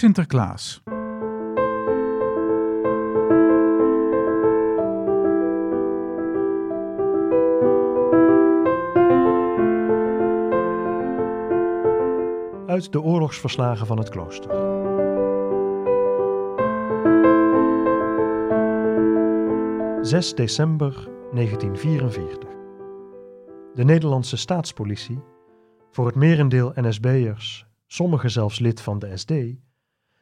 Sinterklaas. Uit de oorlogsverslagen van het klooster. ...6 december 1944. De Nederlandse staatspolitie, voor het merendeel NSB'ers, sommigen zelfs lid van de SD,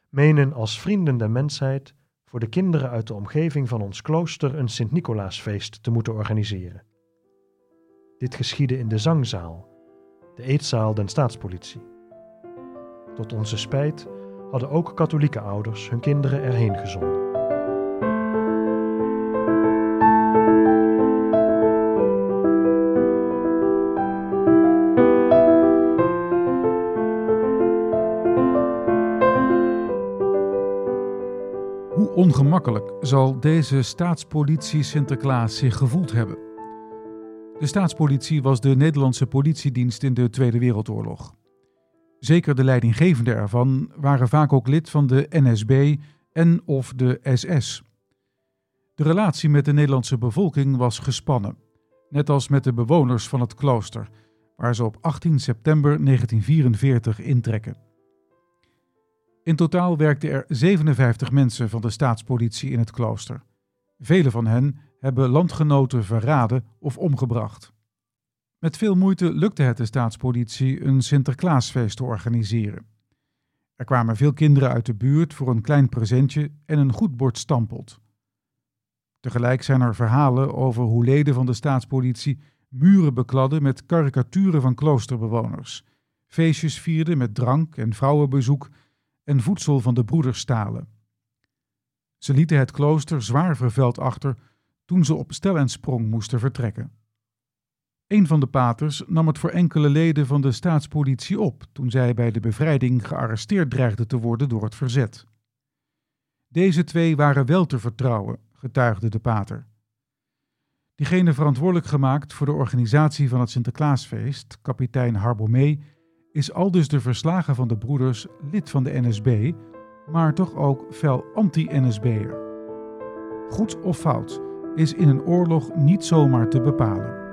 menen als vrienden der mensheid voor de kinderen uit de omgeving van ons klooster een Sint-Nicolaasfeest te moeten organiseren. Dit geschiedde in de zangzaal, de eetzaal den staatspolitie. Tot onze spijt hadden ook katholieke ouders hun kinderen erheen gezonden. Ongemakkelijk zal deze staatspolitie Sinterklaas zich gevoeld hebben? De staatspolitie was de Nederlandse politiedienst in de Tweede Wereldoorlog. Zeker de leidinggevenden ervan waren vaak ook lid van de NSB en of de SS. De relatie met de Nederlandse bevolking was gespannen, net als met de bewoners van het klooster, waar ze op 18 september 1944 intrekken. In totaal werkten er 57 mensen van de staatspolitie in het klooster. Vele van hen hebben landgenoten verraden of omgebracht. Met veel moeite lukte het de staatspolitie een Sinterklaasfeest te organiseren. Er kwamen veel kinderen uit de buurt voor een klein presentje en een goed bord stampot. Tegelijk zijn er verhalen over hoe leden van de staatspolitie muren bekladden met karikaturen van kloosterbewoners, feestjes vierden met drank en vrouwenbezoek en voedsel van de broeders stalen. Ze lieten het klooster zwaar vervuild achter toen ze op stel en sprong moesten vertrekken. Een van de paters nam het voor enkele leden van de staatspolitie op toen zij bij de bevrijding gearresteerd dreigden te worden door het verzet. Deze twee waren wel te vertrouwen, getuigde de pater. Diegene verantwoordelijk gemaakt voor de organisatie van het Sinterklaasfeest, kapitein Harbomee, is aldus de verslagen van de broeders lid van de NSB, maar toch ook fel anti-NSB'er. Goed of fout is in een oorlog niet zomaar te bepalen.